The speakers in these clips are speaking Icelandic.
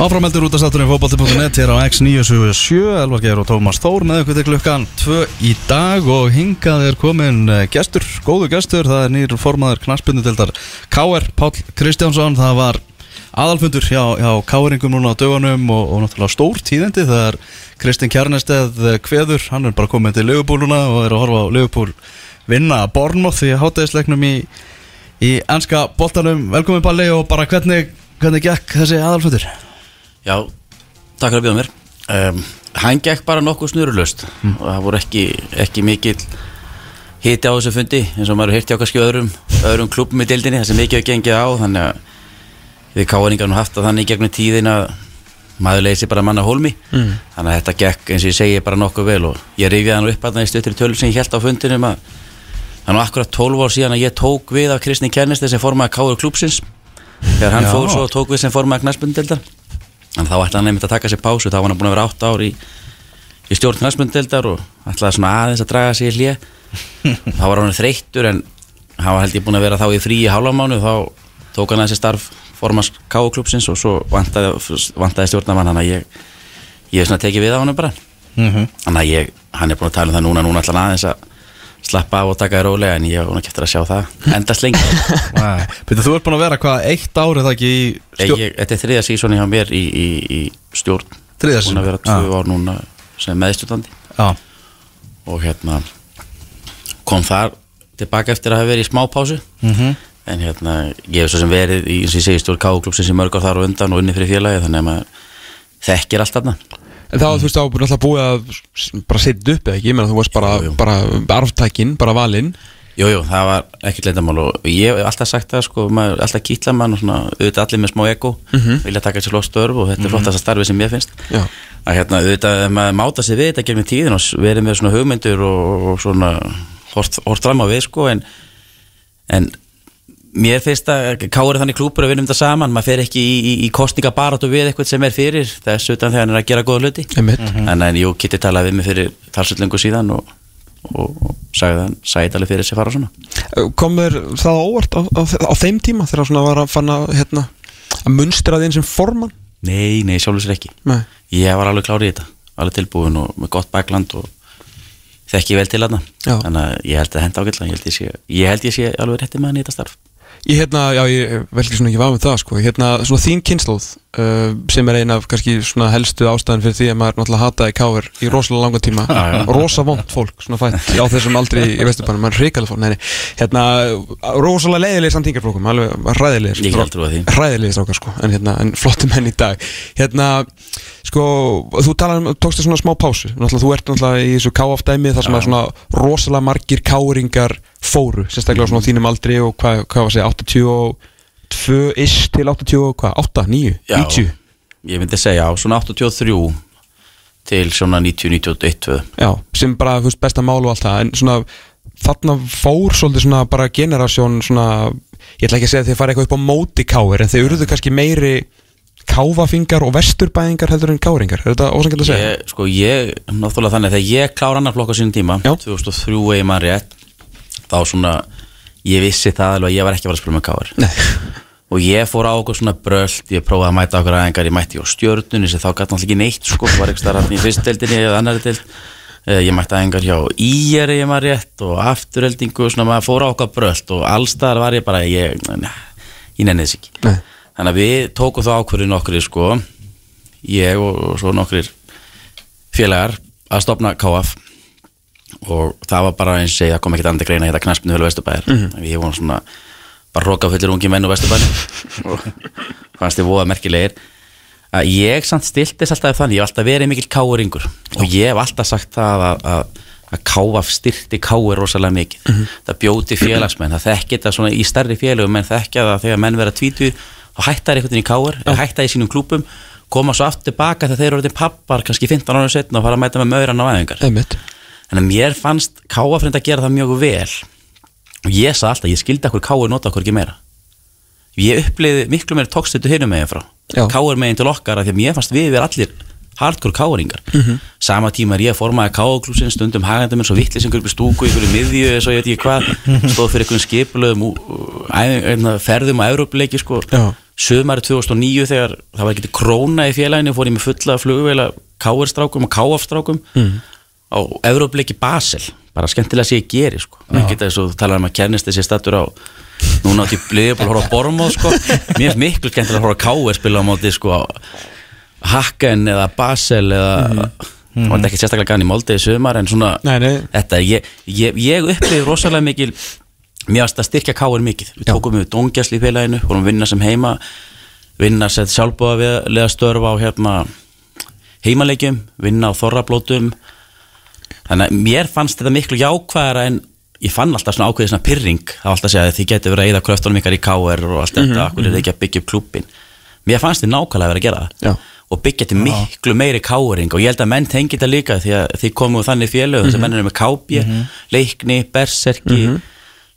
Áframeldur út af státturinn fókbalti.net hér á X977 Elvar Geir og Tómas Þór með ykkur til klukkan 2 í dag og hingað er komin eh, gestur, góðu gestur það er nýr formaður knaspindutildar K.R. Pál Kristjánsson það var aðalfundur hjá, hjá K.R.ingum núna á dögunum og, og náttúrulega stór tíðendi það er Kristinn Kjarnesteð Kveður, hann er bara komin til Leifupúluna og er að horfa á Leifupúl vinna Bornmoth í hátæðisleiknum í, í ennska boltanum velkomin Palli og bara hvernig, hvernig gekk þessi aðalfundur? Já, takk fyrir að bjóða mér um, Hann gekk bara nokkuð snurulust Mm. og það voru ekki, ekki mikill hiti á þessu fundi eins og maður hirti á kannski öðrum, öðrum klubum í dildinni það sem mikið hefur gengið á þannig að við káningar nú haft að þannig gegnum tíðin að maður leysi bara manna hólmi mm. þannig að þetta gekk eins og ég segi bara nokkuð vel og ég rifjaði hann upp að það í stuttir tölu sem ég held á fundinum að er nú akkurat 12 ár síðan að ég tók við af Kristni Kernesti sem formaði káður klúpsins þegar hann Já. fór svo og tók við sem formaði knaspundildar en þá ætlaði hann einmitt að taka sér pásu þá var hann búin að vera 8 ár í, í stjórn knaspundildar og ætlaði svona aðeins að draga sér hlje þá var hann þreyttur en hann var held ég búin að vera þá í frí í hálfamánu þá tók hann að sér starf formans káuklúpsins og svo vantaði, vantaði stjórnamann hann að ég ég hef svona tekið við á hann bara. Mm ég, hann er búin að tala um það núna núna ætla hann aðeins að slappa af og taka það rólega en ég var ekki eftir að sjá það endast lengi. Býttu, þú ert búin að vera hvað, eitt ár eða ekki í stjórn? þetta er þriða sísoni hjá mér í, í, í stjórn. Þriðja búin að vera tvö ár núna sem meðstjórnandi. Og hérna kom þar tilbaka eftir að hafa verið í smá pásu. Mhm. en hérna ég hef svo sem verið í, eins og ég segi, stjórn K-klubsins í mörg ár þar og undan og unni fyrir félagi þannig að maður þekkir allt þarna En það, þú veist, þá alltaf búið að bara setja upp eða ekki, ég meina þú varst bara, Jú, jú. bara arftækin, bara valinn. Jújú, jú, það var ekkert leindamál og ég hef alltaf sagt það sko, maður, alltaf kýtla mann og svona, auðvitað allir með smá ego vilja taka sér flott störf og þetta er flottast að starfi sem ég finnst. Já. að hérna, auðvitað, maður máta sig við þetta gegnum tíðin og verið með svona hugmyndur og, og svona hort, hort fram á við sko, en, en mér finnst að káur þannig klúpur að vinna um þetta saman, maður fer ekki í, í, í kostningabaratu við eitthvað sem er fyrir þess utan þegar hann er að gera góða hluti Einmitt. en, en jú, Kitty talaði við mig fyrir talsvöldlengu síðan og, og, og sagði hann, sagði alveg fyrir sig fara svona Kom þér það óvart á, á, á þeim tíma þegar svona var að fanna hérna, að munstra þinn sem formann? Nei, nei, sér ekki Nei. Ég var alveg klárið í þetta, alveg tilbúin og með gott bakland og þekki vel til Já. Þannig að ég held að henda ágætla ég held ég sé, ég held ég sé alveg rétti með hann í þetta starf Ég hérna, já, ég velki svona ekki vafa með það, sko, hérna, svona þín kynnslóð uh, sem er eina af kannski svona helstu ástæðan fyrir því að maður náttúrulega hataði káir í rosalega langa tíma. Rosa vond fólk, svona fætt á þessum aldri í vesturbænum, maður hrikalega fólk, neini hérna, rosalega leiðilegir samtingaflokkum, alveg ræðilegir því. ræðilegir strákar, sko, en hérna, en flottum menn í dag. Hérna, sko þú talar um, tókst þér svona smá pásu. Náttúrulega, þú ert náttúrulega í þessu káafdæmi þar sem að svona rosalega margir káringar fóru, sérstaklega á svona þínum aldri og hvað, hvað var að segja, 82-ish til 80, og hvað, 8, 9, Já. 90 Ég myndi segja á svona 83 til svona 90-91 Já, sem bara, þú veist, besta mál og allt það en svona, þarna fór svolítið svona bara generasjón svona, ég ætla ekki að segja að þið fara eitthvað upp á móti káir en þið urðu kannski meiri káfafingar og vesturbæðingar heldur en káringar, er þetta ósangjöld að segja? ég, Sko ég, náttúrulega þannig þegar ég klára annar flokk á sínum tíma Já. 2003 eða maður rétt þá svona, ég vissi það alveg að ég var ekki að fara að spila með Nei, og ég fór á okkur svona brölt ég prófaði að mæta okkur aðengar, ég mætti á stjörnunni sem þá gæti náttúrulega ekki neitt sko, var ekki starf í fyrstdeldinni eða annari deild. Eh, ég mætti aðengar hjá íjari ég maður rétt og afturheldingu svona maður fór á okkur brölt og allstaðar var ég bara ég, ég nenni þess ekki. Nei. þannig að við tókum þá ákvörðin okkur sko, ég og, og svo nokkur félagar að stopna KF og það var bara eins og segja, kom ekkert andri greina að hérna knaspinu hölu Vesturbæðir mm -hmm. við vorum svona bara rókafullir ungi menn úr Vesturbæðir og fannst þið voða merkilegir. Að ég samt stiltist alltaf þannig, ég hef alltaf verið mikill káuringur og ég hef alltaf sagt það að, að, að káaf styrti káur rosalega mikið. Það bjóti félagsmenn, það þekki þetta svona í stærri félagum, menn þekkja það þegar menn vera tvítu, þá hættar einhvern veginn í káur hættar í sínum klúpum, koma svo aftur tilbaka þegar þeir eru pappar, kannski 15 ára setna og fara að mæta með möðran á æðingar Þannig að mér fannst káafrind að gera það mjög vel. Og ég sagði alltaf, ég skildi okkur káur nota okkur ekki meira. Ég uppliði miklu meira tókstutu hinum megin frá. Káur megin til okkar af því að mér fannst við vera allir hardcore káringar sama tíma er ég að formaði káaklúsin stundum hagandi mér svo vittlis upp í stúku einhverju miðju eða svo ég veit ekki hvað. Stóð fyrir einhverjum skipulöðum einna ferðum á Evrópuleiki sko. Já. sömari 2009 þegar það var ekki króna í félaginu fór ég með fulla flugveila káarstrákum og káafstrákum mm. Á Európleiki Basel. Bara skemmtilega sé ég geri sko. Ekki þess að þú talar um að kennist þessi statur á núna átti Leopold að horfa á Bormóð sko. Mér er miklu skemmtilega að horfa á káar spila á móti sko Hakken eða Basel eða mm -hmm. og þetta er ekki sérstaklega gæðin í Molde í sömar en svona Nei, nei. þetta, ég, ég, ég upplifði rosalega mikil mér varst að styrkja káir mikið. Við tókum við dóngjæsli í félaginu vorum að vinna sem heima vinna sett sjálfbúða við að störfa á hérna heimaleikjum vinna á þorrablótum þannig að mér fannst þetta miklu jákvæðara en ég fann alltaf svona ákveðið svona pyrring það var alltaf að segja að þið getur verið að eyða kröftunum ykkar í káir og allt þetta, akkur er þið ekki að byggja upp klúbbin mér fannst þið nákvæmlega að vera að gera það. Já. og byggja til miklu meiri káring og ég held að menn tengi þetta líka því að þið komum úr þannig félögum sem menn eru með kápje, leikni, berserki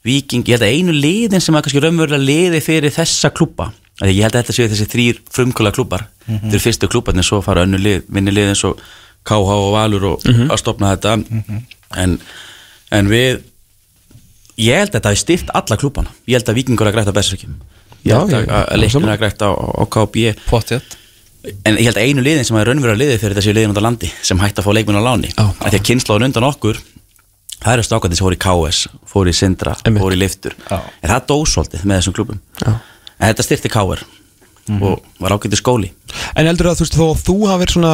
viking, ég held að einu liðin sem að kannski raunverulega liði fyrir þessa klúpa að ég held að þetta séu þessi þrýr frumkvöla klúpar þeir eru fyrstu klúparnir, svo fara önnu lið vinni lið eins og KH og Valur og að stopna þetta. En, en við ég held að þetta hafi styrt alla klúpana ég held að vikingur að græta berserki ég held að, að, leiknir að græta á, KB Pottjett En ég held að einu liðin sem er raunverulega liðið fyrir þessi liðin á landi sem hætti að fá leikmenn á láni. Að því að kynnslóðun undan okkur það eru stákandi sem fóru í KS, fóru í Sindra fóru í Liftur Já. en það dósóltið með þessum klubum Já. en þetta styrti KR og var ágætið skóli. En heldur að þú veist þó að þú hafi verið svona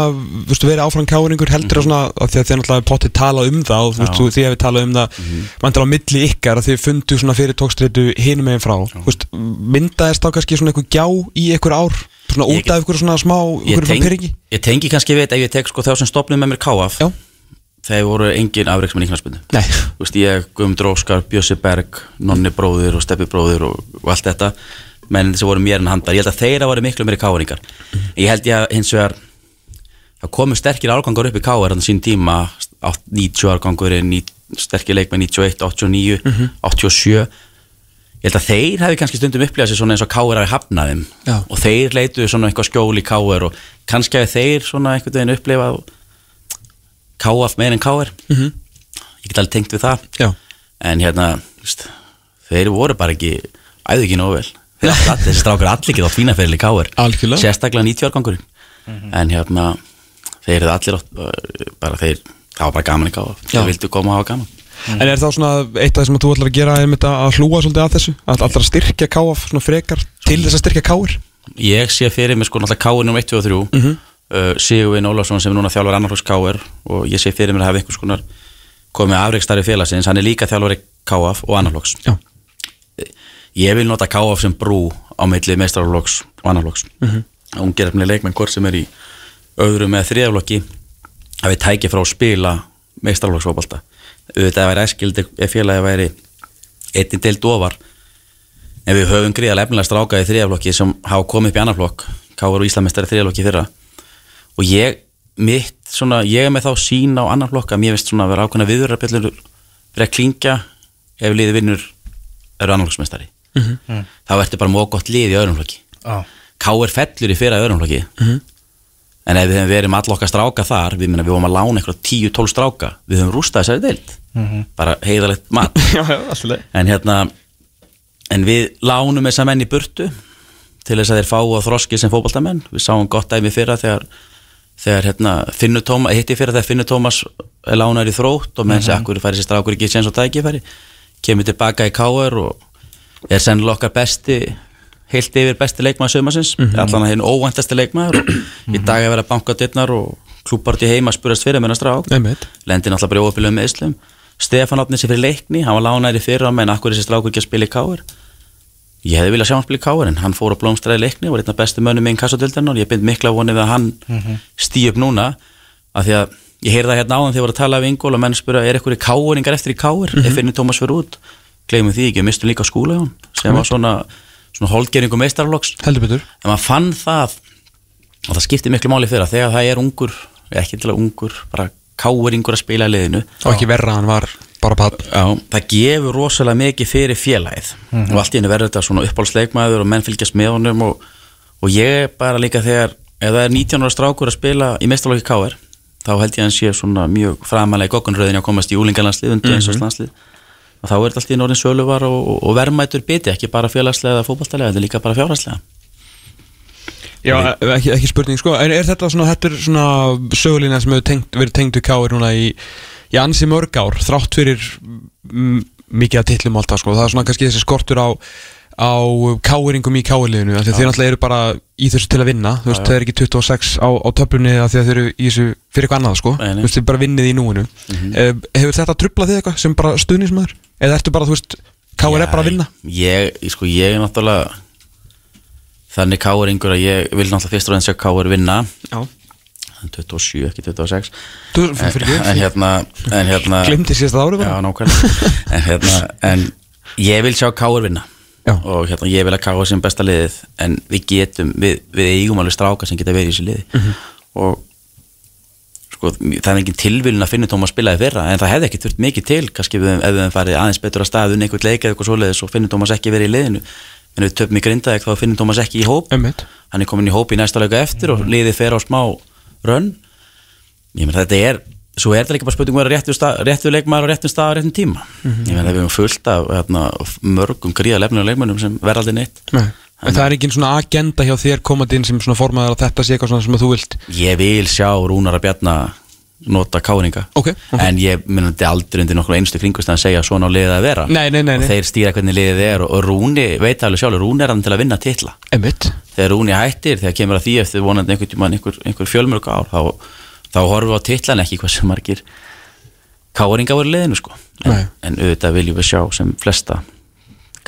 veist, verið áfram káringur heldur að svona af því að þið náttúrulega pottið talað um það og veist, þú, þið hefði talað um það mm -hmm. á milli ykkar að þið fundu svona fyrir tókstreitu hinum meginn frá. Veist, myndaðist þá kannski svona eitthvað gjá í einhver ár? Svona Ég út af einhver svona smá ég, teng, pyrringi ég tengi kannski við þetta ef ég tek sko þá sem stopnum með mér KF Já, þeir voru engin afreiksmenn í veist, ég, Guðmundur Óskar, Bjössi Berg Nonni bróðir og Steppi bróðir og, og allt þetta menn þessi voru mér en handar. Ég held að þeirra voru miklu meiri káringar ég held ég að hins vegar það komu sterkir árgangar upp í káar á sín tíma, átt- 90 árgangurinn sterkir leikmenn 91, 89 87 ég held að þeir hefði kannski stundum upplegað sér svona eins og káir hafi hafnað þeim. Já. og þeir leituðu svona eitthvað skjól í káir og kannski hefði þeir svona einhvern veginn upplifað káaf meir en káir Mhm. ég get alveg tengt við það. Já, en hérna, þeir voru bara ekki æðu ekki nógu vel. allir- þessi strákur allir ekki þá fína fyrir Algjörlega. sérstaklega 90 árgangurinn en hérna, þeir eru allir átt, bara þeir, það var bara gaman Já. þeir vildu koma og hafa gaman. En er þá svona eitt af það sem þú ætlar að gera að að hlúa svolítið að þessu? Að alltaf að styrkja káaf svona frekar til þess að styrkja káir ég sé fyrir mig sko náttúrulega nr. 1, 2 og 3 Mhm. uh, Sigurvin Ólafsson sem er núna þjálfur annarflokks káir og ég sé fyrir mér að hafa einhvers konar komið afreikstarfi félagsins, hann er líka þjálfur KF og annarflokks. Já, ég vil nota KF sem brú á milli meistaraflokks og annarflokks mm. -hmm. gerir leikmenn hvort sem er í öðrum eða þriðaflokki að við tækja frá að spila meistaraflokksfóbalta auðvitað væri æskild ef félagi væri einnig deild ofar. En við höfum gríða lefnilega stráka í þriðaflokki sem hafa komið upp í annarflokk Káur og Íslamestari þriðaflokki fyrra. Og ég, mitt svona ég er með þá sín á annarflokk að mér veist svona að vera ákveðna fyrir að klingja ef liði vinnur eru annarflokksmestari Mhm. þá ertu bara móð gott lið í öðrum flokki. Já. Káur fellur í fyrra öðrum flokki. Mhm. en ef við hefum verið með all okkar stráka þar við, meina, við vorum að lána eitthvað 10-12 stráka við höfum rústað þessari deild. Bara heiðalegt mat. Já, já, alltaf leið en hérna en við lánum þessa menn í burtu til þess að þeir fá á þroski sem fótboltamenn. Við sáum gott dæmi fyrra þegar þegar hérna Finnur Tómas hitti fyrra þegar Finnur Tómas er lánar í þrótt og menn sem akkur færi sér strákur ekki séns og tækifæri? Kemur tilbaka í káar og er sennilega okkar besti heilt yfir besti leikmaður sömasins mm -hmm. allan að hinn óvæntasti leikmaður. Og í dag er verið að banka dittnar og klúpar til heima spurast fyrir með strák. Einmitt. lendi náttúrulega bara óöpilegum með Íslum Stefán átni sér fyrir leikni, hann var lánaður í fyrra menn akkur er þessi strákur ekki að spila í káir ég hefði viljað sjá hann spila í káir en hann fór að blómstræði leikni, var einn af bestu mönnum í einn kassodildin og ég bind mikla vonið að hann mm -hmm. upp núna af því að ég heyrði það hérna áðan þegar ég var að tala við Ingól og menn spura, er eitthvað káuringar eftir í káir ef finnir Tómas fyrir út, gleymum því ekki við mistum líka hann sem var svona, svona holdgeringu meistarflokks Heldur betur. En maður fann það og það skiptir miklu máli fyrir að þegar það er ungur ekki til að ungur, bara káuringur að spila í liðinu. Og ekki verra, hann var bara papp það gefur rosalega mikið fyrir félagið. Og allt í henni verður þetta svona uppáhaldsleikmaður og menn fylgjast með honum og, og ég bara líka þegar ef það er 19 ára strákur að spila í mestarlóki KR þá held ég að hann sé svona mjög framalega í goggunröðin að komast í úlingalandslið undir eins og landslið og þá er þetta allt í norðin söluvar og, og verðmætur biti ekki bara félagslega eða fótballtælega, þetta er líka bara fjárhagslega. Já, ekki, ekki spurning, sko, en er þetta svona, þetta er svona sögulína sem hefur tengt, verið tengd við káir núna í, í ansi mörg ár, þrátt fyrir mikið að tillum alltaf, sko, það er svona kannski þessi skortur á, á káiringum í káirliðinu, af því þeir náttúrulega eru bara í þessu til að vinna, þú veist, það er ekki 26 á, á töflunni því að þeir eru í þessu fyrir eitthvað annað, sko, þú veist, þeir bara vinnið í núinu. Mm hefur þetta trublað þig eitthvað sem bara stuðnismæður? Eða ertu bara, þú veist, káir er bara að vinna? Ég, sko, ég er náttúrulega Þannig káir yngur að ég vil náttúrulega fyrst og enn sjá káir vinna Já. 27, ekki 26 Þú, En, en hérna En hérna Glimti síðasta árið bara? Já, nákvæmlega En hérna En ég vil sjá káir vinna Já. Og hérna ég vil að káir sem besta liðið En við getum Við, við eigum alveg stráka sem geta verið í þessu liði Mhm. Og sko, það er engin tilvílun að finna tóma að spila í fyrra en það hefði ekki þurft mikið til kannski ef við hefum farið aðeins betur að staðun einhvern leik eða eitthvað svoleiðis og finnum Tómas ekki verið í liðinu. En við töfum í grindaðeg þá finnum Tómas ekki í hóp. Einmitt. hann er komin í hóp í næsta leika eftir og liðið fer á smá rönn. Ég menn þetta er svo er þetta líka bara spurning um að vera réttu, leikmaður á réttum stað á réttum tíma. Ég menn við höfum fullt af hérna, mörgum gríða lefnum leikmannum sem verða aldrei neitt. Nei. En það er ekki svona agenda hjá þér komandi inn sem svona formaður að þetta sé eitthvað svona sem þú vilt ég vil sjá Rúnar að bjarna nota káringa. Ok, ok. en ég myndi aldrei undir nokkuð einstu kringust að segja svona á liðið að vera. Nei, nei, nei, og þeir stýra hvernig liðið er og, og Rúni veit alveg sjálfur, Rúni er hann til að vinna titla. Emmitt þegar Rúni hættir, þegar kemur að því eftir vonandi einhvern einhver, einhver fjölmörg ár þá, þá horfum við á titlan ekki hvað sem margir káringa voru liðinu sko. En, en auðvitað viljum við sjá sem flesta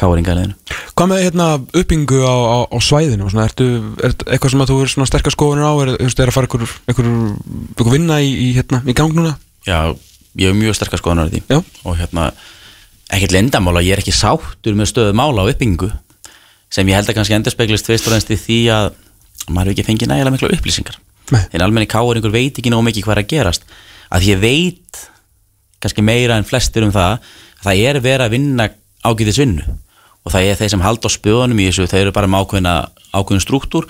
káringa liðinu Hvað með hérna uppbyggingu á, á, á svæðinu svona, ertu, er eitthvað sem að þú er sterkar skoðunir á? Er, er að fara einhver, einhver, einhver vinna í, í, hérna, í gang núna? Já, ég hef mjög sterkar skoðanar á því. Já. og hérna, ekkert lendamála ég er ekki sáttur með stöðu mála á uppbyggingu sem ég held að kannski endur speglist fyrst og reynst í því að maður ekki fengið nægilega mikla upplýsingar. Nei. en almenni káuringur veit ekki nóg mikið hvað er að gerast. Að ég veit kannski meira en flestir um það að það er verið að vinna ágætis vinnu og það er þeir sem halda á spöðunum í þessu þeir eru bara með ákveðina, ákveðin struktúr.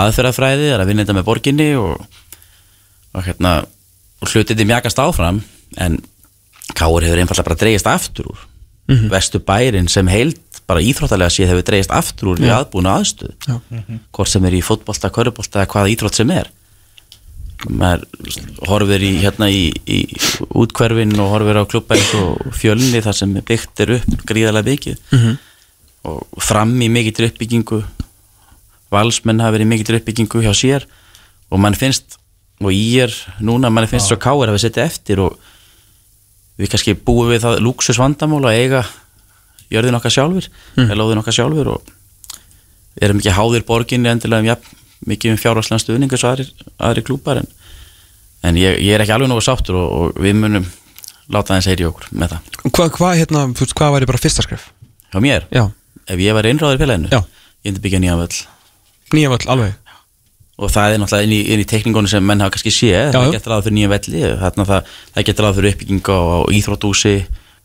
Aðferðafræði, það er að vinna þetta með borginni og, og hérna og hlutið er mjagast áfram en Káur hefur einfallega bara dreigist aftur úr. Mhm. vestu bærin sem heild bara íþróttalega séð hefur dreigist aftur úr í aðbúna aðstöð Já. hvort sem er í fótbolta, körubólta eða hvaða íþrótt sem er. Maður horfir í hérna í, í útkverfin og horfir á klubba eins og fjölni þar sem byggt er upp gríðarlega mikið. Mhm. Og fram í mikið uppbyggingu valsmenn hafa verið í mikið uppbyggingu hjá sér og mann finnst og ég er núna, mann finnst svo káir að við setja eftir og við kannski búum við það lúksus vandamál að eiga jörðin okkar sjálfur mm. lóðin okkar sjálfur og erum ekki háðir borginni endilega um jafn, mikið um fjárháslega stuðning eins og aðri, aðri klúpar en, en ég, ég er ekki alveg nógu sáttur og, og við munum láta þeim segja í okkur með það. Hvað, hvað, hérna, veist, hvað væri bara fyrsta skref? Hjá mér, Já, ef ég var innráður í félaginu, Já. ég myndi byggja nýjan völl. Nýja völl, alveg. Og það er náttúrulega inn í, inn í tekningunum sem menn hafa kannski séð, það getur ráð fyrir nýja velli. Það, það getur ráð fyrir uppbygging á, íþróttúsi,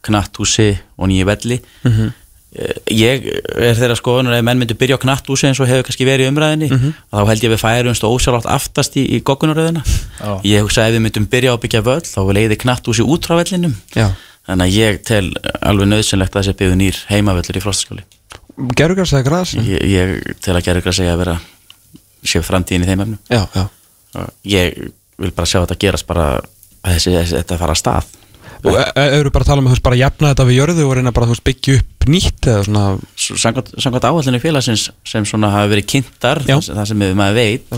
knatthúsi og nýja velli. Mhm. Eh, ég er þeirra skoðunar ef menn myndu byrja á knatthúsi eins og hefur kannski verið í umræðinni Mhm. þá held ég við færumst ósjálfátt aftast í, í goggunaröðina Já. ég hugsa ef við myndum byrja á að byggja völl þá leiði knatthúsi út frá vellinum. Já. Þannig að ég tel alveg nöðsynlegt að þessi byggðu nýr heimavöllur í frostaskóli Gerugars eða gras? ég, ég tel að segja að vera sé framtíðin í þeim efnum. Já, já. Ég vil bara sjá þetta gerast bara að þessi, þetta fara að stað. Og e- e- eru bara að tala um að þú veist bara jafna þetta við jörðu og reyna bara þú veist byggja upp nýtt eða svona samkvæmt áallinu félagsins sem svona hafa verið kynntar það sem, við maður veit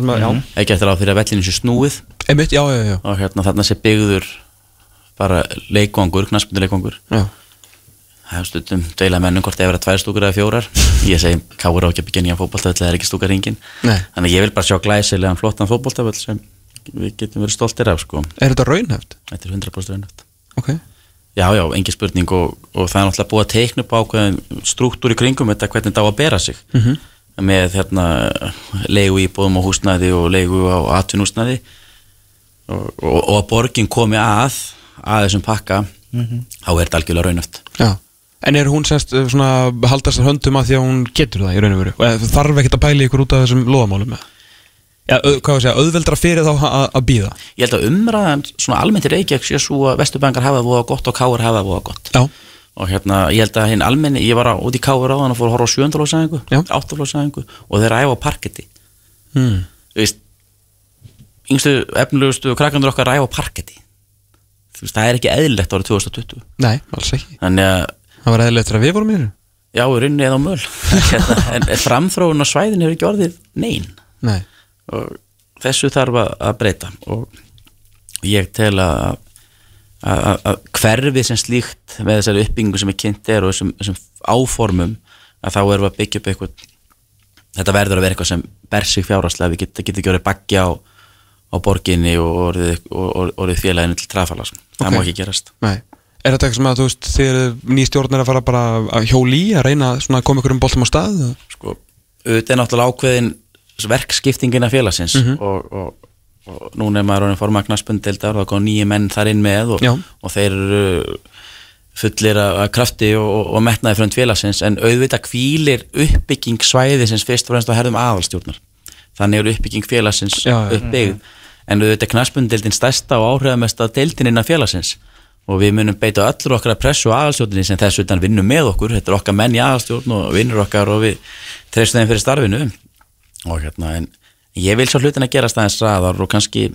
ekki eftir á fyrir að vellinu sé snúið. Einmitt, já, og hérna þarna sé byggður bara leikvangur, knaspindu leikvangur Já, það er stundum deila mennum hvort það er tvær stúkur eða fjórar. Ég segi káur á ekki að byggja nýja fótboltavöll það er ekki stúkar ringin Nei. þannig að ég vil bara sjá glæsilegan flottan fótboltavöll sem við getum verið stoltir af sko. er þetta raunhæft? þetta er 100% raunöft Ok. Já, já, engin spurning og, og það er náttúrulega búið að teikna upp ákveðin struktúr í kringum þetta hvernig þetta á að bera sig. -hmm. með hérna leigu íbúðum og húsnæði og leigu á atvinnúsnæði og, og, og að borgin komi að að þessum pakka þá er þetta algjörlega raunöft Já En er hún semst uh, svona haldast að höndum að því að hún getur það í raun og veru? Og eða þarf ekkert að pæla ykkur út af þessum loðamálum með Já, hvað var að segja, auðveldra fyrir þá að að býða Ég held að umræðan svona almennt í Reykjavík sé svo að Vesturbangar hafa það voða gott og Káur hafa það voða gott. Já, og hérna, ég held að hinn almenni ég var út í Káur á þannig að fór að horfa á sjöndalóðsæðingu Já. áttalóðsæðingu og þeir æfa á parketti. Mm. þú veist yngstu efnilegustu krakkandur okkar ræfa á parketti. Þú veist, það er ekki eðlilegt árið 2020 Nei, alls ekki. Þannig að, Það var eðlilegt þegar við vorum í þessu? Já, við runni eða á möl. En framþróun á svæðin hefur ekki orðið nein. Nei, og þessu þarf að, breyta. Og ég tel að, að, hverfið sem slíkt með þessari uppbyggingu sem er kynnt er og þessum, þessum áformum að þá erum við að byggja upp eitthvað þetta verður að vera eitthvað sem ber sig fjárhagslega. Við getum get ekki orðið bakki á, á borginni og orðið, og, orðið félaginu til trafala sko. það Ok. má ekki gerast. Nei Er þetta eitthvað sem að þú veist, þið eru ný stjórnir að fara bara að hjóli í að reyna að koma ykkur um boltum á stað? sko, auðvitað er náttúrulega ákveðin verkskiptingina félagsins og, og, og núna er maður orðin formagnarsbundildar og það kom nýju menn þar inn með og, og þeir eru fullir af af krafti og, metnaði frönd félagsins en auðvitað hvílir uppbygging svæðisins fyrst og fremst á herðum aðalstjórnar. Þannig er uppbygging félagsins uppbyggð. En auðvitað knarsbundildin stærsta og áhrifamesta deildin innan félagsins og við munum beita öllur okkar að pressu á aðalstjórninni sem þess utan vinnum með okkur þetta er okkar menn í aðalstjórn og vinnur okkar og við treystum þeim fyrir starfinu og hérna en ég vil svo hlutin að gera staðins ræðar og kannski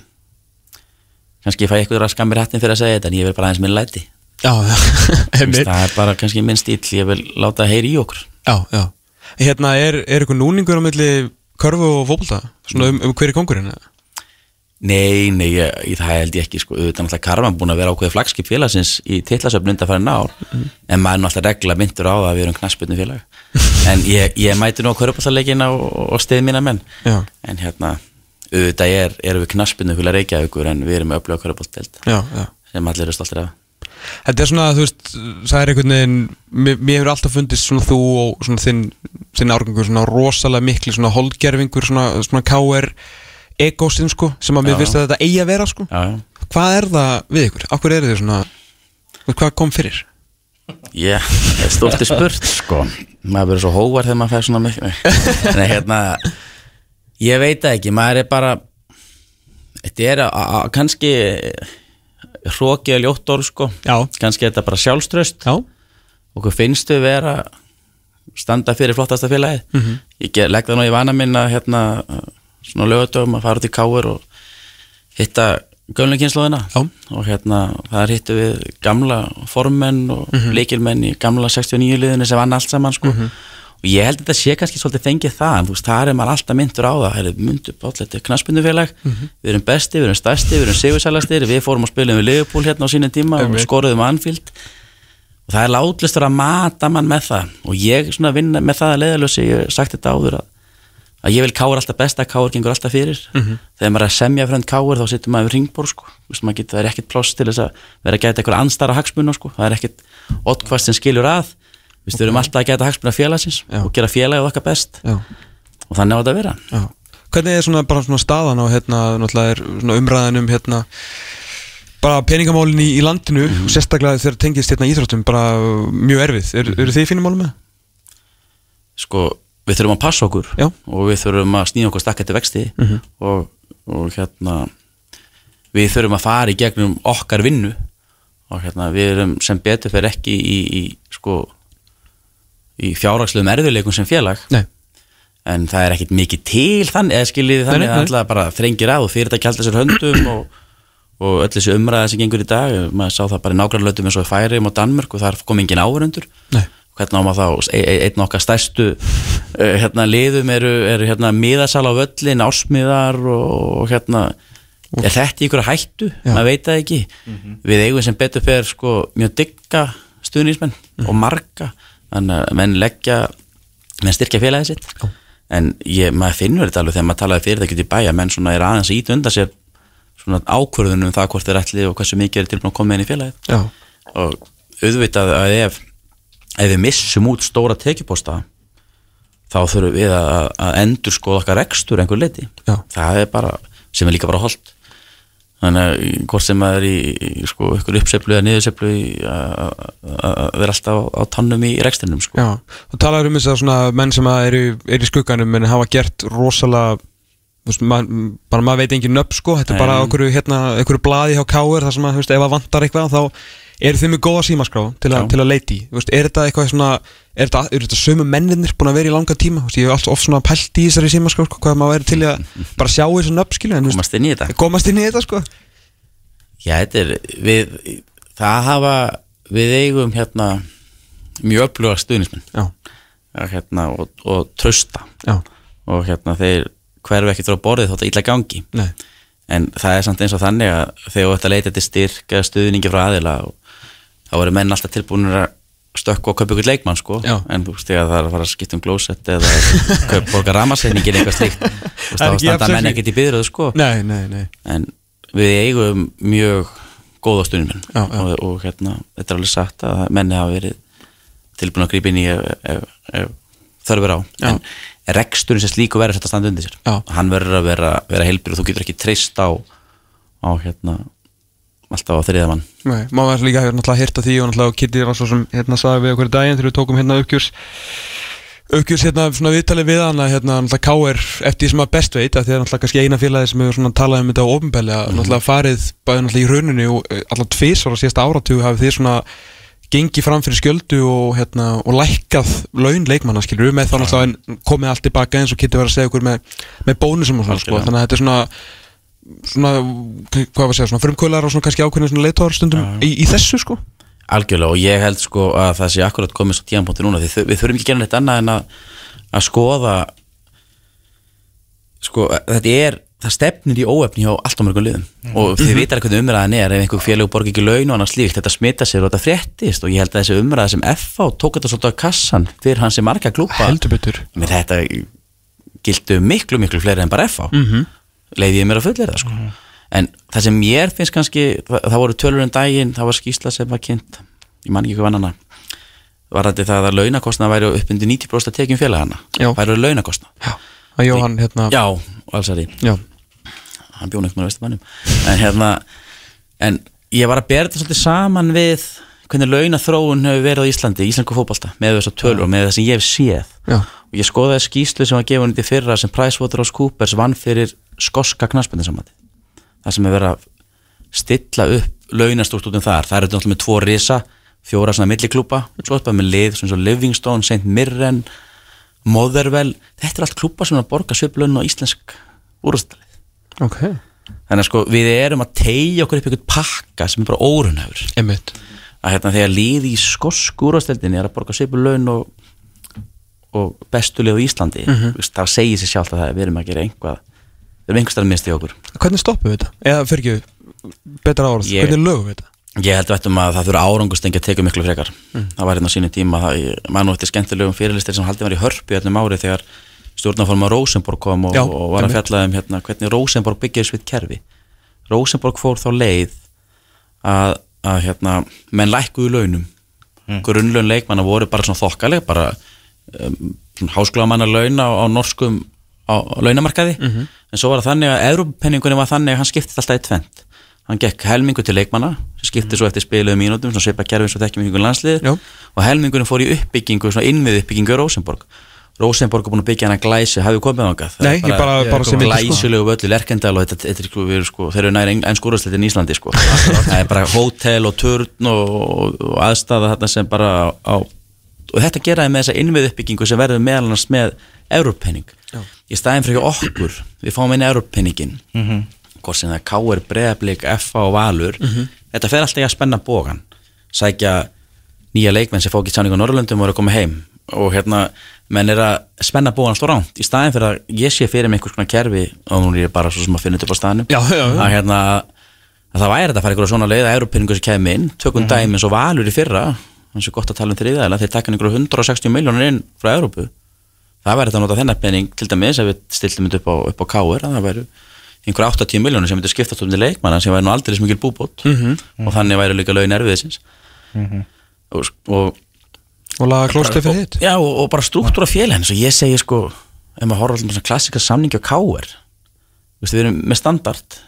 kannski fæ ég eitthvað að skammir hattin fyrir að segja þetta en ég vil bara aðeins minn læti Já, veist, það er bara kannski minn stíl ég vil láta það heyri í okkur já, já Hérna, er, er ykkur núningur á milli körfu og fótbolta? Svona um, um hver er kongurinn? eða? Nei, nei, ég, ég, það held ég ekki sko, auðvitað náttúrulega Karman búin að vera ákveði flagskip félagsins í titlasöfn undan fara nár en maður náttúrulega regla myndur á það að við erum knassbyrnu félag. En ég, ég mæti nú á körupallarleikina og, og stið mína menn. Já, en hérna, auðvitað er, erum við knassbyrnu félag Reykjavíkur en við erum með já, já. Sem allir eru stoltir af. Þetta er svona, þú veist, það er einhvern veginn mér, mér hefur alltaf fundist svona þú og svona þinn, þinn árgangur svona rosalega mikli svona holdgerfingur svona, svona KR egósin sko, sem að mér finnst að þetta eigi að vera sko. Hvað er það við ykkur? Akkur eru þið svona Hvað kom fyrir? Já, það er stórti spurt sko. Maður verður svo hóvar þegar maður fær svona mikið Nei, hérna ég veit ekki, maður er bara þetta er að, kannski hrókið að ljótt orð sko. Já, kannski er þetta bara sjálfströst já, okkur finnst við vera standa fyrir flottasta félagið. -hmm. ég legg það nú í vana minn að hérna svona lögatöfum að fara út í káir og hitta Já. og hérna þar hittu við gamla formenn og mm leikilmenn í gamla 69 liðinu sem vann allt saman sko. Og ég held að þetta sé kannski svolítið fengið það en þú veist, það er maður alltaf myndur á það Heru, myndur bátt, þetta er knaspundufélag við erum besti, við erum stærsti, við erum sigursælastir við fórum að spila við Liverpool hérna á sínum tíma og skoruðum á Anfield. Og það er látlistur að mata mann með það. Og ég svona vinna með það að leiðalösi ég hef sagt þetta áður að, að ég vil káur alltaf besta, káur gengur alltaf fyrir þegar maður er að semja frönd káur þá sittur maður við ringbór sko. Maður getur, það er ekkert pláss til þess að vera að gæta eitthvað anstara hagsmuna sko. það er ekkert oddkvast sem skilur að við erum alltaf að gæta hagsmuna félagsins Já. og gera félagið okkar best já, og þannig á þetta að vera já Hvernig er svona bara svona staðan á hérna, náttúrulega er svona umræðan um hérna bara peningamálin í, í landinu og sérstaklega þegar tengist hérna íþróttum bara mjög erfið. Er, eru þið í fínum málum með? sko, við þurfum að passa okkur Já. og við þurfum að snýja okkur stakka til vexti og, og hérna við þurfum að fara í gegnum okkar vinnu og hérna við erum sem betur fyrir ekki í, í sko í fjárhagslegum erfiðleikum sem félag Nei. en það er ekkit mikið til þannig eða skiljiði þannig að alltaf bara þrengir að og fyrirtæki halda sér höndum og, og öll þessi umræða sem gengur í dag maður sá það bara í nágrannlöndum eins og í Færiðum og Danmörk og þar kom engin áhörundur Nei. Hvernig á maður þá? E- e- einn okkar stærstu uh, hérna liðum eru, eru hérna miðasal á völlin, ásmiðar og, og hérna er þetta í ykkur hættu, Já. maður veit það ekki. Við eigum sem betur fyrir sko mjög digga stuðnismenn og marga, þannig að menn leggja menn styrkja félagið sitt. Já. en ég, maður finnur þetta alveg þegar maður talaði fyrir þetta í bæja, menn svona er aðeins að íta undan sér svona ákvörðunum um það hvort þeir ætli og hversu mikið er tilbúin að koma inn í félagið. Já, og auðvitað að ef, ef við missum út stóra tekjuposta þá þurfum við að, að endur skoða okkar rekstur einhver leiti Já. það er bara, sem er líka bara holdt þannig að hvort sem maður er í, í sko, ykkur uppseflu eða niðurseflu í að vera alltaf á, á tannum í rekstrinum sko. já. Þú talar um þess að svona menn sem að eru, eru í skugganum en hafa gert rosalega veist, mað, bara maður veit engin nöpp sko þetta er bara okkur hérna, blaði hjá káir þar sem að, veist, ef að vantar eitthvað þá Er þið með góða símaskrá til, a, til að leiti? Er þetta eitthvað svona Er þetta, er þetta sömu menninir búin að vera í langa tíma? Veist, ég hef alltaf oft svona pælt í þessari símaskrá sko, Hvað maður væri til að bara sjá þessu nöfn komast inn í þetta. Komast inn í þetta sko. Já, þetta er við, það hafa við eigum hérna mjög öfluga stuðnismenn hérna, og, og trösta já, og hérna þeir hverfu ekki frá borðið þótt að illa gangi. Nei. En það er samt eins og þannig að þegar að leita til styrk eða stuðningi frá aðila og þá eru menn alltaf tilbúinir að stökku og kaupa ykkur leikmann sko Já. en þú veist þegar það er að fara að skipta um glósett eða kaupa borga ramarseiningin eitthvað er þá standa menn ekkert í byðröðu sko Nei, nei, nei en við eigum mjög góða já. og, og hérna, þetta er alveg sagt að menni hafa verið tilbúin að grípa inn í þörfur á Já. en reksturinn sem slíku verður þetta að standa undir sér Já. hann verður að vera, vera heilbýr og þú getur ekki treyst á, á hérna alltaf á þriða mann. Nei, maður var líka hýrt af því og náttúrulega Kitty var svo sem hérna sagði við okkur í daginn þegar við tókum hérna uppgjörs uppgjörs hérna svona viðtalið við hana hérna náttúrulega K.R. eftir því sem maður best veit að því að náttúrulega kannski eina félagi sem hefur svona talað um þetta á ofinbæli að náttúrulega farið bæði náttúrulega í rauninu og eh, allavega tvisvar á síðasta áratugu hafið því svona gengið fram fyrir skjöldu og hérna og lækkað laun leikmanna skilur við með þá náttúrulega komið allt tilbaka eins og Kitty var að segja okkur með, með bónusum og svona sko. Þannig að þetta er svona svona, hvað var að segja, svona frumkvölar og svona kannski ákveðin svona leitóðar stundum í, í þessu sko? Algjörlega og ég held sko að það sé akkurat komið svo tíðanbóti núna. Því við þurfum ekki að gera neitt annað en að, að skoða sko þetta er það stefnir í óefni hjá allt á mörgum liðum. Og þið vitar hvernig umræðan er ef einhver félag borgi ekki laun og annars slíkt þetta smita sér og þetta fréttist. Og ég held að þessi umræða sem FH tók þetta svolítið á kassan fyrir hans sem marga klúpa heldur betur. Gildu miklu miklu fleiri en bara FH mm -hmm. Leiði ég mér að fullera það sko en það sem mér finnst kannski það, það voru tölur en daginn, það var skýsla sem var kynnt ég man ekki hvað annana var þetta það að launakostna væri upp undir 90% að tekjum félagana væri launakostna já, Jóhann hérna já, já, hann bjóð neitt með vestumannum en hérna en ég var að þetta svolítið saman við hvernig launaþróun hefur verið á Íslandi íslensku fótbolta með þessar tölur og með það sem ég hef séð. Já, ég skoðaði skýslu sem var gefin í fyrra sem Pricewaterhousecoopers vann fyrir skoska knarsbyndisamandi það sem er verið að stilla upp launastúrstútum þar. Það eru náttúrulega með tvo risa fjóra svona milliklúpa svo er bara með lið svona svo Livingstone, St. Mirren Motherwell. Þetta er allt klúpa sem er að borga sviplaun á íslensk úrstælið ok. Þannig að sko við erum að tegja okkur upp einhvern pakka sem er bara órunhefur einmitt. Að hérna þegar lið í skosku úrvasteldinni er að borga svipur laun og, og bestu lið á Íslandi. Mm -hmm. þá segir sér sjálft að það er við erum að gera einhvað við erum einhverstað að misti okkur. Hvernig stoppum við þetta? eða fyrir ekki, betra Ég- hvernig lögum við þetta? ég held veitum að það þurfa árangustengi að teka miklu frekar. Það var hérna á sínu tíma það, ég man nú eftir skemmtilegum fyrirlistir sem haldið var í hörpu hérna um árið þegar stjórnaforma Rosenborg kom og, Já, og var að fjalla um hérna, hvernig Rosenborg byggir svitt kerfi. Rosenborg fór þá leið að, að hérna, menn lækkuðu launum. Grunnlaun leikmanna voru bara svona þokkaleg bara um, háskólamanna laun á, á norskum á, á launamarkaði en svo var það þannig að Európenningunni var þannig að hann skiptið alltaf í tvent hann gekk helmingu til leikmanna sem skiptið svo eftir spiluðu mínútum svona svipa kerfi eins og þekkjum ykkur landslið Já. og helmingunni fór í uppbyggingu svona innvið uppbyggingu í Rosenborg Rosenborg er búin að byggja hana glæsi. Hafið komið Það er Nei, ég bara- bara sem myndi, sko. glæsilegu völlu Lerkendal og þetta, þetta er sko, sko, þeir eru nær enn skúrasleitin í Íslandi sko. það er bara hótel og turn og, og, og aðstæða þarna sem bara á, og þetta geraði með þessa innvið uppbyggingu sem verður meðal annars með Európenning í staðin fyrir okkur við fáum inn Európenningin mm -hmm. hvort sem það er K.R. Breiðablík, F.A. og Valur. Þetta fer alltaf í að spenna bógan sækja nýja leikmenn sem fá ekki tjáning á Norrlöndum og eru að koma heim. Og hérna, menn er að spenna bógan alltaf ránt í staðin fyrir að ég sé fyrir mig einhvers konar kerfi og nú er ég bara svo sem að finna þetta upp á staðnum Já, já, já. að hérna að það væri þetta að fara einhverja svona leið að Európenningu sem kemur inn, tökum dæmi eins og Valur í fyrra eins og gott að tala um þriðaðila þeir taka einhverju 160 miljónur inn frá Európu það væri þetta að nota þennan penning til dæmis ef við stiltum þetta upp á, upp á káir að það væri einhverju 80 miljónur sem myndi skiptast um til leikmanna sem væri nú aldrei smikil búbót. Mhm. og þannig væri líka laun erfiðisins. Og, og og laga klóstið fyrir hitt Já, og, og bara struktúra félagin svo ég segi sko, ef maður horfa alltaf klassika samningi á káir við erum með standard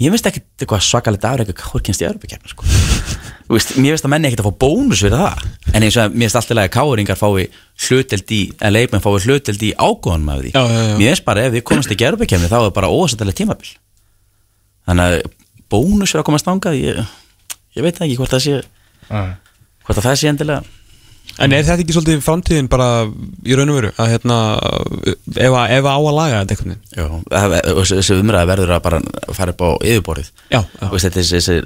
ég veist ekki eitthvað svakalegt afreika káir kynst í Europakefni sko. Mér veist að menni ekkert að fá bónus fyrir það en eins og að mér veist alltaf að káringar fái hluteld í, en leikmenn fái hluteld í ágóðan með því Já, já, já. mér veist bara ef við komast ekki Europakefni þá er bara ósættilega tímabil þannig að bónus fyrir að komast þangað ég, ég veit ekki hvort það sé hvort að það sé endilega En er þetta ekki svolítið framtíðin bara í raun og veru? Að hérna ef, að- á að laga þetta einhvern veginn? Já, þessi- umræða verður að bara fara upp á yfirborðið. Já, þetta, þessi, þessi,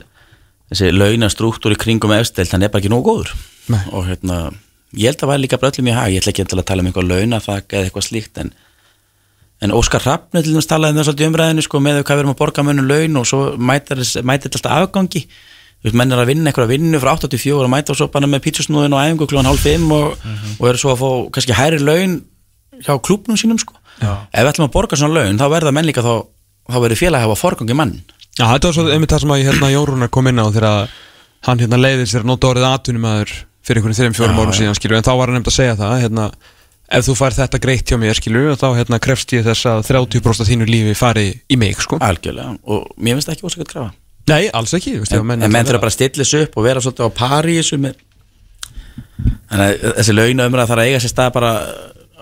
í kringum efstild, hann er bara ekki nógu góður. Nei. og hérna ég held að það var líka bara öllum í hag, ég ætla ekki að tala um eitthvað launaþak eða eitthvað slíkt en, en Óskar þess talaði um það svolítið umræðinu sko, með hvað við erum að borga mönnum laun og svo mætir mætir alltaf afgangi þú veist, menn er að vinna eitthvað vinnu frá 84 og mæta svo bara með pítsusnúðin og æfingu klúan hálf 5 og, og eru svo að fá kannski hæri laun hjá klúbnum sínum sko. ef við ætlum að borga svona laun þá verða menn líka þá, þá verður félag að hafa forgangi mann. Já, þetta var svo einmitt það sem að hérna Jórúnar kom inn á þegar hann hérna leiðir sér að nota orðið atvinnumæður fyrir einhvern þreim fjórum Já, árum já. síðan skilur en þá var hann nefnd að segja það hérna ef þú fær þetta greitt hjá mér skilur þá hérna krefst ég þess að 30% af þínu lífi fari í mig sko. Algjörlega. Og mér finnst það ekki ósaklega grafa Nei, alls ekki veist, en, en menn þurfa bara að stilla þessu upp og vera svolítið á pari með þannig að þessi launaumræða þarf að eiga sér stað bara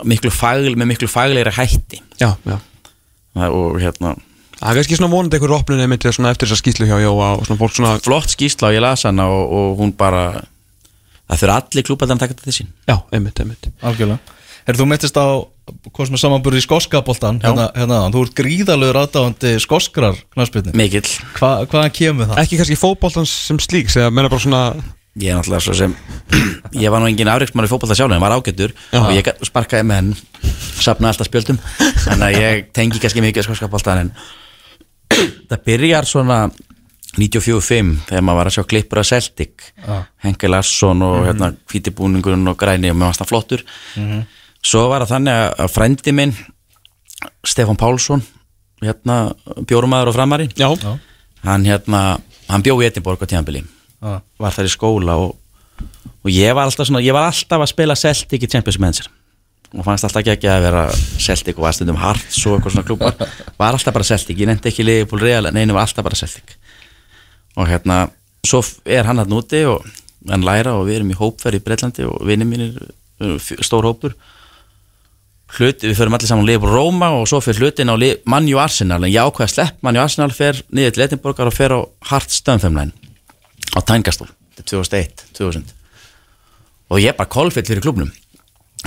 miklu fagl, með miklu faglegri hætti. Já, já. Það- og hérna Það er kannski svona vonandi einhver opnun einmitt svona eftir þessa skýslu hjá Jóa og svona fólk svona flott skýrsla og ég las hana og, og hún bara það þurfa allir klúbaldan að taka þetta til sín. Já, einmitt, einmitt. Algjörlega Er þú mittist á hvað sem er samanburði í skoskaboltan Já. hérna, hérna, þú ert gríðalegur aðdáðandi skoskrar knarspilni mikill, Hva, Hvaðan kemur það? Ekki kannski fótboltans sem slíks eða menna bara svona ég er náttúrulega svo sem ég var nú engin afreiksmann í fótbolta sjálf en var ágættur og ég gat- sparkaði með henn sapnaði alltaf spjöldum. Þannig að ég tengi kannski mikið skóskapoltan en það byrjar svona 94-5 þegar maður var að sjá klippur af Celtic. Já. Henke Larsson og hérna hvítibúningurinn og svo var það þannig að- frændi minn Stefán Pálsson hérna bjórumæður og framari Já, hann hérna hann bjó í Edinborg á tíðanbili Já. var þar í skóla og, og ég var alltaf svona, ég var alltaf að spila Celtic í Champions Manager og fannst alltaf ekki að vera Celtic og var stundum Hearts og eitthvað svona klúpar var alltaf bara Celtic, ég nefndi ekki Liverpool Real en einu var alltaf bara Celtic. Og hérna, svo er hann hann úti og hann læra og við erum í hópferð í Breitlandi og vinni mínir stór hópur hluti, við förum allir saman Liverpool Róma og svo fyrir hlutin á Li- Man U Arsenal. En ég ákveða að slepp Man U Arsenal fer niður til Edinborgar og fer á Hearts Stöðumfemlæn á Tængastól, þetta er 2001 2000 og ég er bara kolfitt fyrir klubnum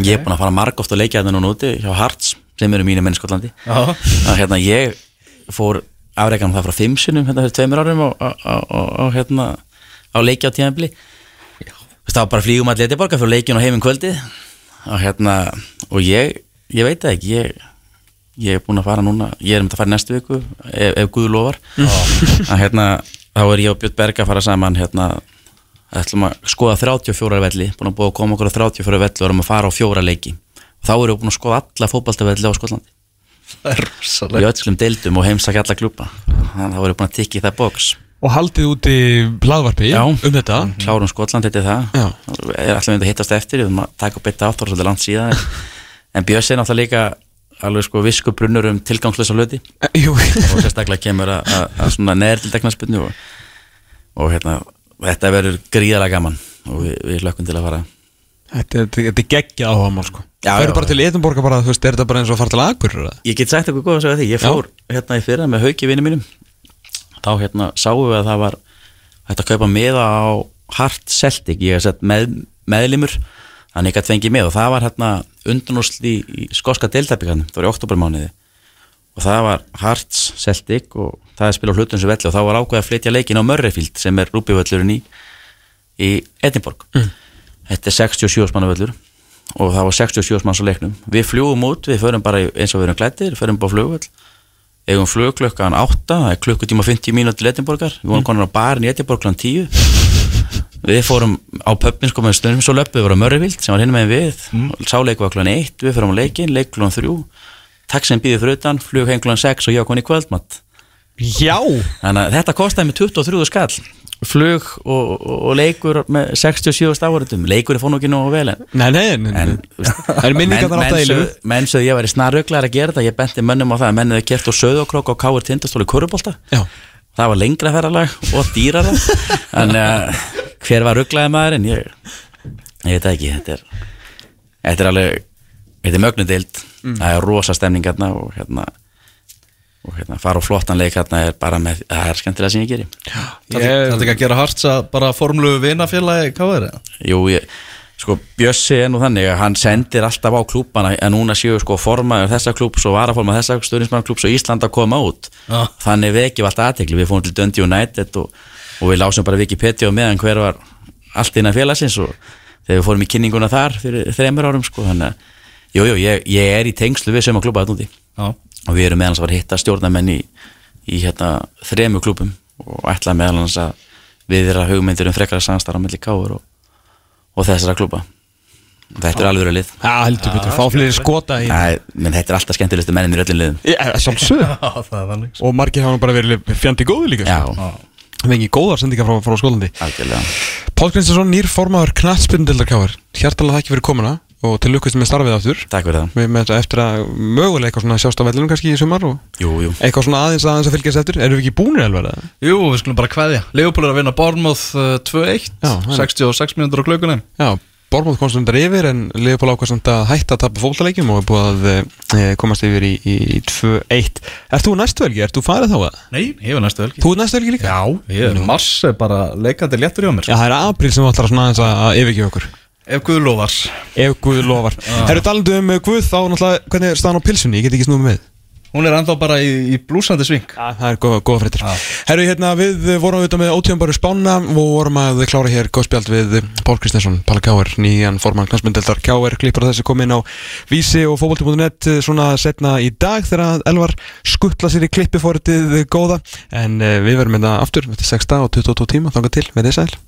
ég er búin að fara marg oft að leikja þetta núna úti hjá Hearts sem eru mínu menn Skotlandi. Að hérna ég fór afreikanum það frá fimm sinnum hérna fyrir tveimur árum og, og, og, og hérna á leiki á tíðanbili það var bara flýgum allir Edinborgar fyrir leikin og heiminn kvöldið. Og hérna og ég, ég veit það ekki ég, ég er búin að fara núna ég er um að fara næstu viku ef, ef Guð lofar. Að hérna þá er ég og Björn Berg að fara saman hérna ætlum að skoða 34 velli búin að búið að koma okkur á 34 velli og erum að fara á fjóra leiki. Þá erum við búin að skoða alla fótballtavelli á Skotlandi. Það er í rosalega öllum deildum og heimsækja alla klúpa þannig að það voru búin að tikka í það box. Og haldið út í hlaðvarpi Já. um þetta? Klárum Skotland þetta er það. Já. er alltaf myndið að hittast eftir við erum að taka upp eitt áttur svolítið langt síðan en Björns er náttúrulega líka alveg sko visku brunnur um tilgangslösa hluti. Eh, og sérstaklega kemur að, að, að svona neðrildeknarspunni og, og hérna þetta verður gríðalega gaman og við, við lökkum til að fara. Þetta, þetta, er geggja áhuga mál sko. Já, Það já, eru bara já. til Edinborga bara, þú veist, er þetta bara eins og að fara til Akur ég get sagt eitthvað góð að segja því. Ég fór hérna í fyrra með hauki vinni mínum. Þá hérna sáum við að það var hægt að kaupa miða á Hart Celtic, ég hef sett með, meðlimur ég gæti fengið með og það var hérna undunúsl í, í skoska deildabíkarnum, það var í oktobermániði og það var Hearts Celtic og það er spil á hlutum sem velli og þá var ákveð að flytja leikin á Murrayfield sem er rúbivöllurinn í, í Edinborg. Þetta er 67 manna völlur og það var 67 manns á leiknum. Við fljúum út, við förum bara eins og við erum klættir förum bara flugvöll. Eigum flug klukkan 8, það er klukkutíma 50 mínúti til Edinborgar, við vorum konar á barin í Edinborg klukkan 10 við fórum á pöppin sko með stundum svo löpum við voru á Mörrivild sem var hinn með við. Mm. sáleiku var klukkan 1, við fórum á leikin leik klukkan 3, taxin býði fyrir utan flug heim klukkan 6 og ég komin í kvöldmatt Já. Þannig að þetta kostaði með 23 skall. Flug og, og, og leikur með 67 áriðum, leikur er fónu ekki nú vel en Nei, nei, nei, en. Það eru minningar þar átt að eilu menn sögðu ég væri snarruglar að gera þetta. Ég benti mönnum á það að menn hefði kert og söðokrók og káir tindastóli kurubólta Já, það var lengra ferralag og dýrara. En uh, hver var rugglaði maður en ég, ég veit það ekki þetta er, þetta er alveg þetta er mögnudeild það er rosa stemning hérna og hérna og hérna, fara á flottan leik hérna er bara með, það er skemmtilega sem ég geri. Það er ekki að gera harts að bara formlu vinafélagi káður Jú, ég, sko, Bjössi er nú þannig að hann sendir alltaf á klúbana en núna séu sko formaður þessa klúbs og varaformaður þessa stöðnismann og Ísland að koma út. Já. þannig vekjum alltaf aðtekli, við fórum til Dundee United og, og við lásum bara Wikipedia og meðan hver var allt innan félagsins og þegar við fórum í kynninguna þar fyrir þreymur árum sko, þannig að jú, jú, ég, ég er í tengslu við sem að klúba þetta úti. Já, og við erum meðal hans að að hitta stjórnamenn í, í hérna þremu klúbum og ætla meðal hans að við erum hugmyndir um frekara samstarf á milli káur og, og þessara klúba þetta er alveg verið lið. Já, heldur betur, fá fleiri skota í Æ, menn þetta er alltaf skemmtilegustu mennin í öllum liðum. Já, sjálfsög Já, það þannig. Og margir hafa nú bara verið fjandi góði líka já, sko. Það fengi góðar sendingar frá, frá skólandi. Algjörlega. Pál Grinstason, nýr formaður knattspyrnudildar káir Hjartalega þakki fyrir komuna og til lukkast með starfið aftur. Takk fyrir það. Við með þetta eftir að mögulega eitthvað svona sjást á vellunum kannski í sumar og jú, jú. eitthvað svona aðeins aðeins að fylgjast eftir. Erum við ekki búinir alveg eða? Jú, við skulum bara kveðja. Leopold er að vinna Bournemouth uh, 2-1 Já, hann- 66 mínútur á klökunum Já, Bormóð komst undar yfir en Leopold ákvæmst að hætta að tappa fólkaleikjum og er búið að e, komast yfir í, í, í 2-1 Ert þú næstu helgi? Ert þú farið þá að? Nei, ég var næstu helgi. Þú er næstu helgi líka? Já, ég er mars er bara leikandi léttur hjá mér. Já, það er april sem ætlar svona aðeins að yfirgefa okkur. Ef Guð lofar. Ef Guð lofar. Herru talandi um uh, Guð þá náttúrulega hvernig er staðan á pilsunni? Ég get ekki snúið með Hún er ennþá bara í, í blúsandi sving. Já, það er góða, góða fréttir. Já. Herru, hérna, við vorum auðvitað með ótíðanbæru spána og vorum að klára hér góðspjald við Pál Kristnesson, Palla Kjáer, nýjan formann knastmyndeldar Kjáer, klippur á þessi komin á vísi og fókbalti.net svona setna í dag þegar Elvar skuttla sér í klippifóritið góða. En uh, við verðum með það aftur, þetta er 6 dag og 22 tíma, þangað til, með þess aðeins